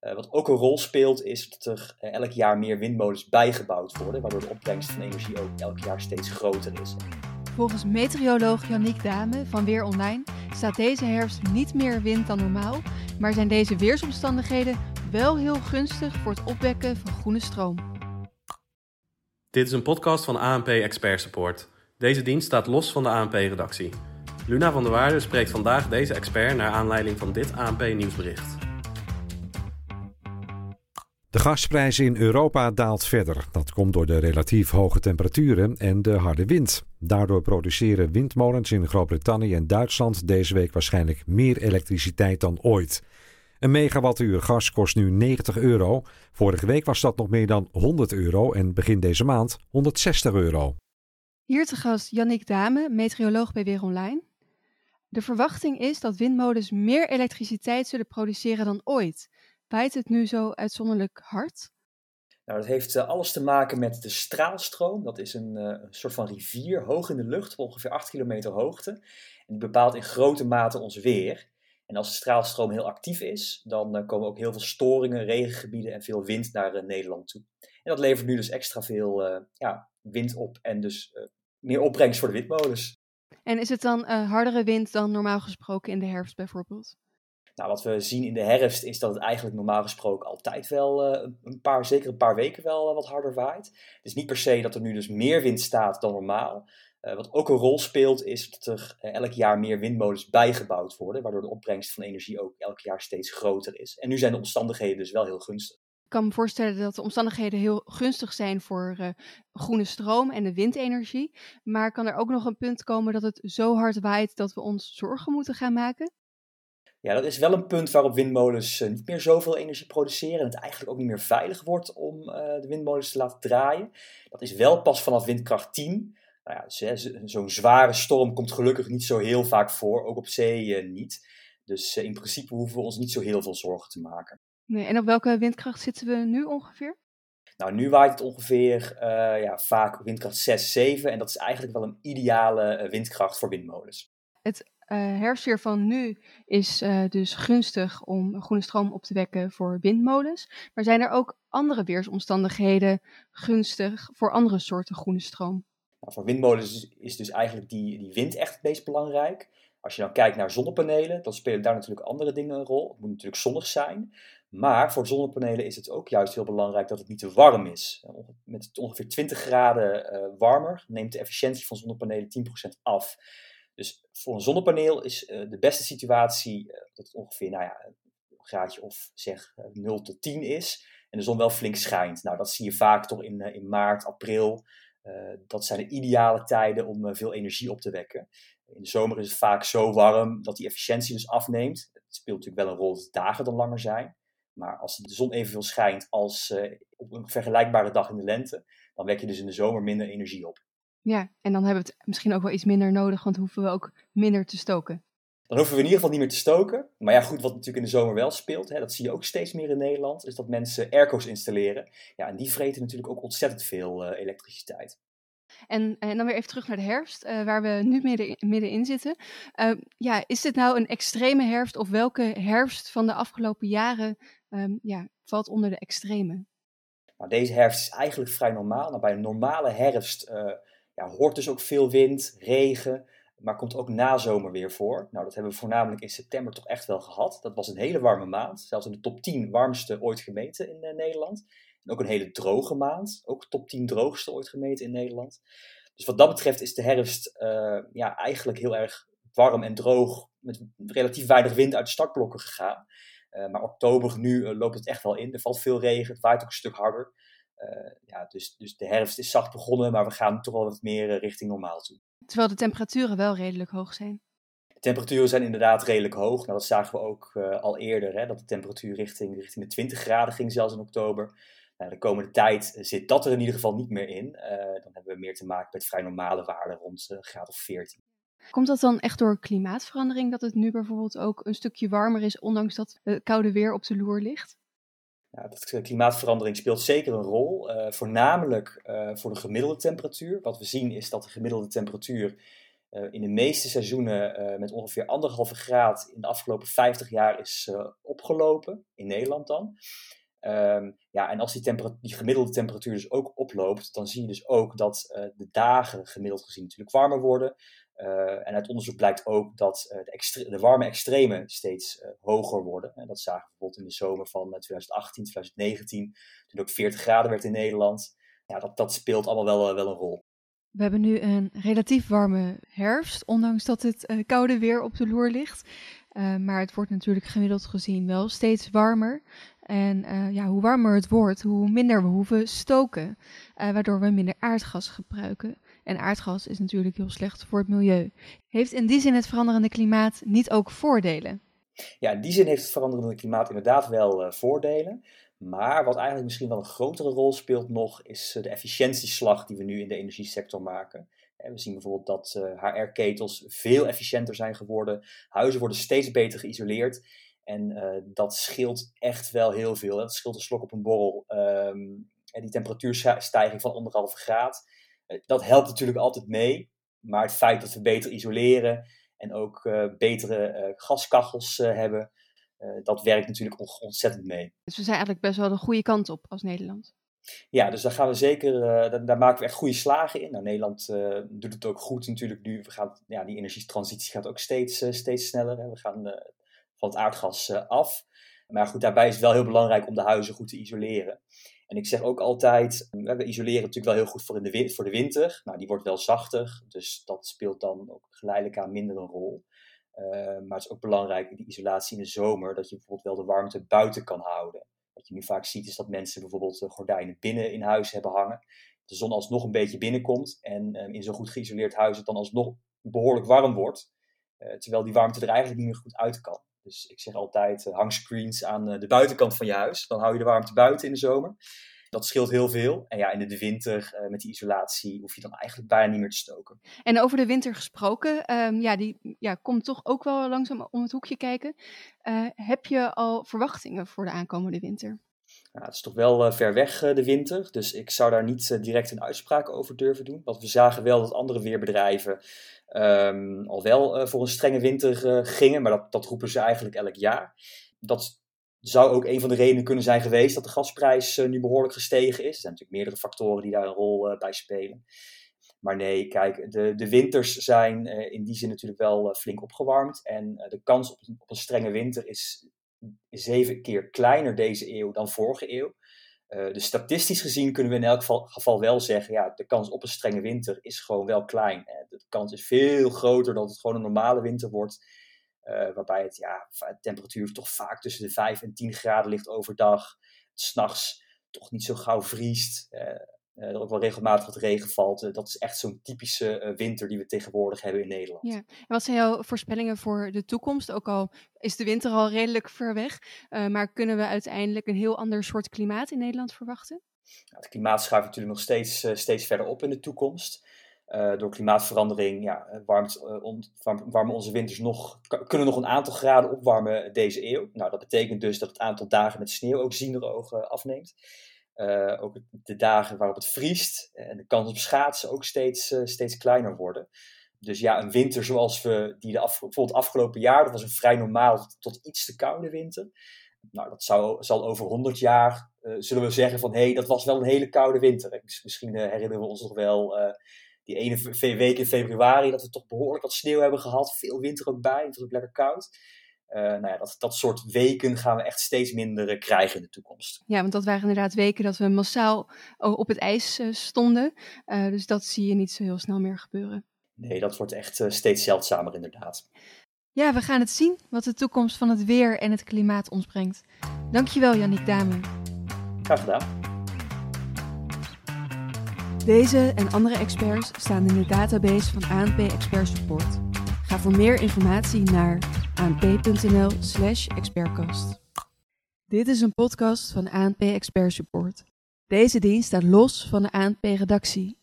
wat ook een rol speelt, is dat er elk jaar meer windmolens bijgebouwd worden, waardoor de opbrengst van energie ook elk jaar steeds groter is. Volgens meteoroloog Yannick Dame van Weer Online staat deze herfst niet meer wind dan normaal, maar zijn deze weersomstandigheden wel heel gunstig voor het opwekken van groene stroom. Dit is een podcast van ANP Expert Support. Deze dienst staat los van de ANP-redactie. Luna van der Waarde spreekt vandaag deze expert naar aanleiding van dit ANP-nieuwsbericht. De gasprijs in Europa daalt verder. Dat komt door de relatief hoge temperaturen en de harde wind. Daardoor produceren windmolens in Groot-Brittannië en Duitsland deze week waarschijnlijk meer elektriciteit dan ooit. Een megawattuur gas kost nu 90 euro. Vorige week was dat nog meer dan 100 euro en begin deze maand 160 euro. Hier te gast Yannick Dame, meteoroloog bij Weer Online. De verwachting is dat windmolens meer elektriciteit zullen produceren dan ooit. Waait het nu zo uitzonderlijk hard? Nou, dat heeft eh, alles te maken met de straalstroom. Dat is een, uh, soort van rivier hoog in de lucht, op ongeveer 8 kilometer hoogte. En die bepaalt in grote mate ons weer. En als de straalstroom heel actief is, dan uh, komen ook heel veel storingen, regengebieden en veel wind naar Nederland toe. En dat levert nu dus extra veel ja, wind op en dus meer opbrengst voor de windmolens. En is het dan hardere wind dan normaal gesproken in de herfst bijvoorbeeld? Nou, wat we zien in de herfst is dat het eigenlijk normaal gesproken altijd wel uh, een paar, zeker een paar weken wel uh, wat harder waait. Het is niet per se dat er nu dus meer wind staat dan normaal. Uh, wat ook een rol speelt is dat er elk jaar meer windmolens bijgebouwd worden, waardoor de opbrengst van energie ook elk jaar steeds groter is. En nu zijn de omstandigheden dus wel heel gunstig. Ik kan me voorstellen dat de omstandigheden heel gunstig zijn voor groene stroom en de windenergie. Maar kan er ook nog een punt komen dat het zo hard waait dat we ons zorgen moeten gaan maken? Ja, dat is wel een punt waarop windmolens eh, niet meer zoveel energie produceren en het eigenlijk ook niet meer veilig wordt om uh, de windmolens te laten draaien. Dat is wel pas vanaf windkracht 10. Nou ja, zo'n zware storm komt gelukkig niet zo heel vaak voor, ook op zee uh, niet. Dus in principe hoeven we ons niet zo heel veel zorgen te maken. Nee, en op welke windkracht zitten we nu ongeveer? Nou, nu waait het ongeveer ja, vaak windkracht 6, 7 en dat is eigenlijk wel een ideale windkracht voor windmolens. Het uh, herfstweer van nu is uh, dus gunstig om groene stroom op te wekken voor windmolens. Maar zijn er ook andere weersomstandigheden gunstig voor andere soorten groene stroom? Nou, voor windmolens is dus eigenlijk die, die wind echt het meest belangrijk. Als je dan kijkt naar zonnepanelen, dan spelen daar natuurlijk andere dingen een rol. Het moet natuurlijk zonnig zijn. Maar voor zonnepanelen is het ook juist heel belangrijk dat het niet te warm is. Met ongeveer 20 graden uh, warmer neemt de efficiëntie van zonnepanelen 10% af. Dus voor een zonnepaneel is uh, de beste situatie uh, dat het ongeveer nou ja, een graadje of zeg uh, eh, 0 tot 10 is. En de zon wel flink schijnt. Nou, dat zie je vaak toch in, in maart, april. dat zijn de ideale tijden om veel energie op te wekken. In de zomer is het vaak zo warm dat die efficiëntie dus afneemt. Het speelt natuurlijk wel een rol dat de dagen dan langer zijn. Maar als de zon evenveel schijnt als op een vergelijkbare dag in de lente, dan wek je dus in de zomer minder energie op. Ja, en dan hebben we het misschien ook wel iets minder nodig, want hoeven we ook minder te stoken. Dan hoeven we in ieder geval niet meer te stoken. Maar ja, goed, wat natuurlijk in de zomer wel speelt, hè, dat zie je ook steeds meer in Nederland, is dat mensen airco's installeren. Ja, en die vreten natuurlijk ook ontzettend veel uh, elektriciteit. En, en, dan weer even terug naar de herfst, uh, waar we nu midden, middenin zitten. Uh, ja, is dit nou een extreme herfst of welke herfst van de afgelopen jaren um, ja, valt onder de extreme? Nou, deze herfst is eigenlijk vrij normaal. Nou, bij een normale herfst ja, hoort dus ook veel wind, regen, maar komt ook na zomer weer voor. Nou, dat hebben we voornamelijk in september toch echt wel gehad. Dat was een hele warme maand, zelfs in de top 10 warmste ooit gemeten in uh, Nederland. En ook een hele droge maand, ook top 10 droogste ooit gemeten in Nederland. Dus wat dat betreft is de herfst uh, ja, eigenlijk heel erg warm en droog, met relatief weinig wind uit de startblokken gegaan. Uh, maar oktober nu loopt het echt wel in. Er valt veel regen, het waait ook een stuk harder. Uh, ja, dus, dus de herfst is zacht begonnen, maar we gaan toch wel wat meer uh, richting normaal toe. Terwijl de temperaturen wel redelijk hoog zijn. De temperaturen zijn inderdaad redelijk hoog. Nou, dat zagen we ook uh, al eerder, hè, dat de temperatuur richting, richting de 20 graden ging, zelfs in oktober. Nou, de komende tijd zit dat er in ieder geval niet meer in. dan hebben we meer te maken met vrij normale waarden rond uh, graad of 14. Komt dat dan echt door klimaatverandering dat het nu bijvoorbeeld ook een stukje warmer is, ondanks dat het koude weer op de loer ligt? Ja, dat eh, klimaatverandering speelt zeker een rol, uh, voornamelijk uh, voor de gemiddelde temperatuur. Wat we zien is dat de gemiddelde temperatuur in de meeste seizoenen met ongeveer anderhalve graad in de afgelopen 50 jaar is opgelopen, in Nederland dan. Ehm, ja, en als die, die, gemiddelde temperatuur dus ook oploopt, dan zie je dus ook dat de dagen gemiddeld gezien natuurlijk warmer worden. En uit onderzoek blijkt ook dat de, de, warme extremen steeds hoger worden. En dat zagen we bijvoorbeeld in de zomer van 2018, 2019, toen ook 40 graden werd in Nederland. Ja, dat, dat speelt allemaal wel, wel een rol. We hebben nu een relatief warme herfst, ondanks dat het koude weer op de loer ligt. Maar het wordt natuurlijk gemiddeld gezien wel steeds warmer. En ja, hoe warmer het wordt, hoe minder we hoeven stoken, waardoor we minder aardgas gebruiken. En aardgas is natuurlijk heel slecht voor het milieu. Heeft in die zin het veranderende klimaat niet ook voordelen? Ja, in die zin heeft het veranderende klimaat inderdaad wel voordelen. Maar wat eigenlijk misschien wel een grotere rol speelt nog, is eh, de efficiëntieslag die we nu in de energiesector maken. We zien bijvoorbeeld dat HR-ketels eh, veel efficiënter zijn geworden. Huizen worden steeds beter geïsoleerd. En uh, dat scheelt echt wel heel veel. Dat scheelt een slok op een borrel. Um, en die temperatuurstijging van anderhalve graad. Dat helpt natuurlijk altijd mee. Maar het feit dat we beter isoleren en ook uh, betere gaskachels hebben, dat werkt natuurlijk ontzettend mee. Dus we zijn eigenlijk best wel de goede kant op als Nederland. Ja, dus daar gaan we zeker, uh, daar, daar, maken we echt goede slagen in. Nou, Nederland uh, doet het ook goed natuurlijk nu. We gaan, ja, die energietransitie gaat ook steeds, steeds sneller. Hè. We gaan van het aardgas af. Maar goed, daarbij is het wel heel belangrijk om de huizen goed te isoleren. En ik zeg ook altijd, we isoleren natuurlijk wel heel goed voor, in de, voor de winter. Nou, die wordt wel zachter, dus dat speelt dan ook geleidelijk aan minder een rol. Eh, maar het is ook belangrijk in die isolatie in de zomer dat je bijvoorbeeld wel de warmte buiten kan houden. Wat je nu vaak ziet is dat mensen bijvoorbeeld gordijnen binnen in huis hebben hangen. De zon alsnog een beetje binnenkomt en ehm, in zo'n goed geïsoleerd huis het dan alsnog behoorlijk warm wordt. Uh, terwijl die warmte er eigenlijk niet meer goed uit kan. Dus ik zeg altijd, uh, hang screens aan de buitenkant van je huis. Dan hou je de warmte buiten in de zomer. Dat scheelt heel veel. En ja, in de winter uh, met die isolatie hoef je dan eigenlijk bijna niet meer te stoken. En over de winter gesproken, um, ja, die ja, komt toch ook wel langzaam om het hoekje kijken. Heb je al verwachtingen voor de aankomende winter? Nou, het is toch wel uh, ver weg de winter, dus ik zou daar niet direct een uitspraak over durven doen. Want we zagen wel dat andere weerbedrijven um, al wel voor een strenge winter gingen, maar dat, dat roepen ze eigenlijk elk jaar. Dat zou ook een van de redenen kunnen zijn geweest dat de gasprijs nu behoorlijk gestegen is. Er zijn natuurlijk meerdere factoren die daar een rol bij spelen. Maar nee, kijk, de, de winters zijn in die zin natuurlijk wel flink opgewarmd. En de kans op, op, een strenge winter is zeven keer kleiner deze eeuw dan vorige eeuw. dus statistisch gezien kunnen we in elk geval, wel zeggen, ja, de kans op een strenge winter is gewoon wel klein. De kans is veel groter dat het gewoon een normale winter wordt uh, waarbij het, ja, de temperatuur toch vaak tussen de 5 en 10 graden ligt overdag. S'nachts toch niet zo gauw vriest. Uh, er ook wel regelmatig wat regen valt. dat is echt zo'n typische winter die we tegenwoordig hebben in Nederland. Ja. En wat zijn jouw voorspellingen voor de toekomst? Ook al is de winter al redelijk ver weg. maar kunnen we uiteindelijk een heel ander soort klimaat in Nederland verwachten? Nou, het klimaat schuift natuurlijk nog steeds, steeds verder op in de toekomst. Uh, door klimaatverandering ja, eh, warmt, uh, on, warmen onze winters nog, kunnen nog een aantal graden opwarmen deze eeuw. Nou, dat betekent dus dat het aantal dagen met sneeuw ook ogen afneemt. Uh, ook de dagen waarop het vriest en de kans op schaatsen ook steeds, steeds kleiner worden. Dus ja, een winter zoals we die de afgelopen jaar, dat was een vrij normaal tot iets te koude winter. Nou, dat zou, zal over 100 jaar, zullen we zeggen van hé, hey, dat was wel een hele koude winter. Misschien herinneren we ons nog wel die ene week in februari, dat we toch behoorlijk wat sneeuw hebben gehad. Veel winter ook bij, het was ook lekker koud. Uh, nou ja, dat, dat soort weken gaan we echt steeds minder uh, krijgen in de toekomst. Ja, want dat waren inderdaad weken dat we massaal op het ijs uh, stonden. dus dat zie je niet zo heel snel meer gebeuren. Nee, dat wordt echt steeds zeldzamer inderdaad. Ja, we gaan het zien wat de toekomst van het weer en het klimaat ons brengt. Dankjewel, Yannick Dame. Graag gedaan. Deze en andere experts staan in de database van ANP Expert Support. Ga voor meer informatie naar anp.nl/expertcast. Dit is een podcast van ANP Expert Support. Deze dienst staat los van de ANP-redactie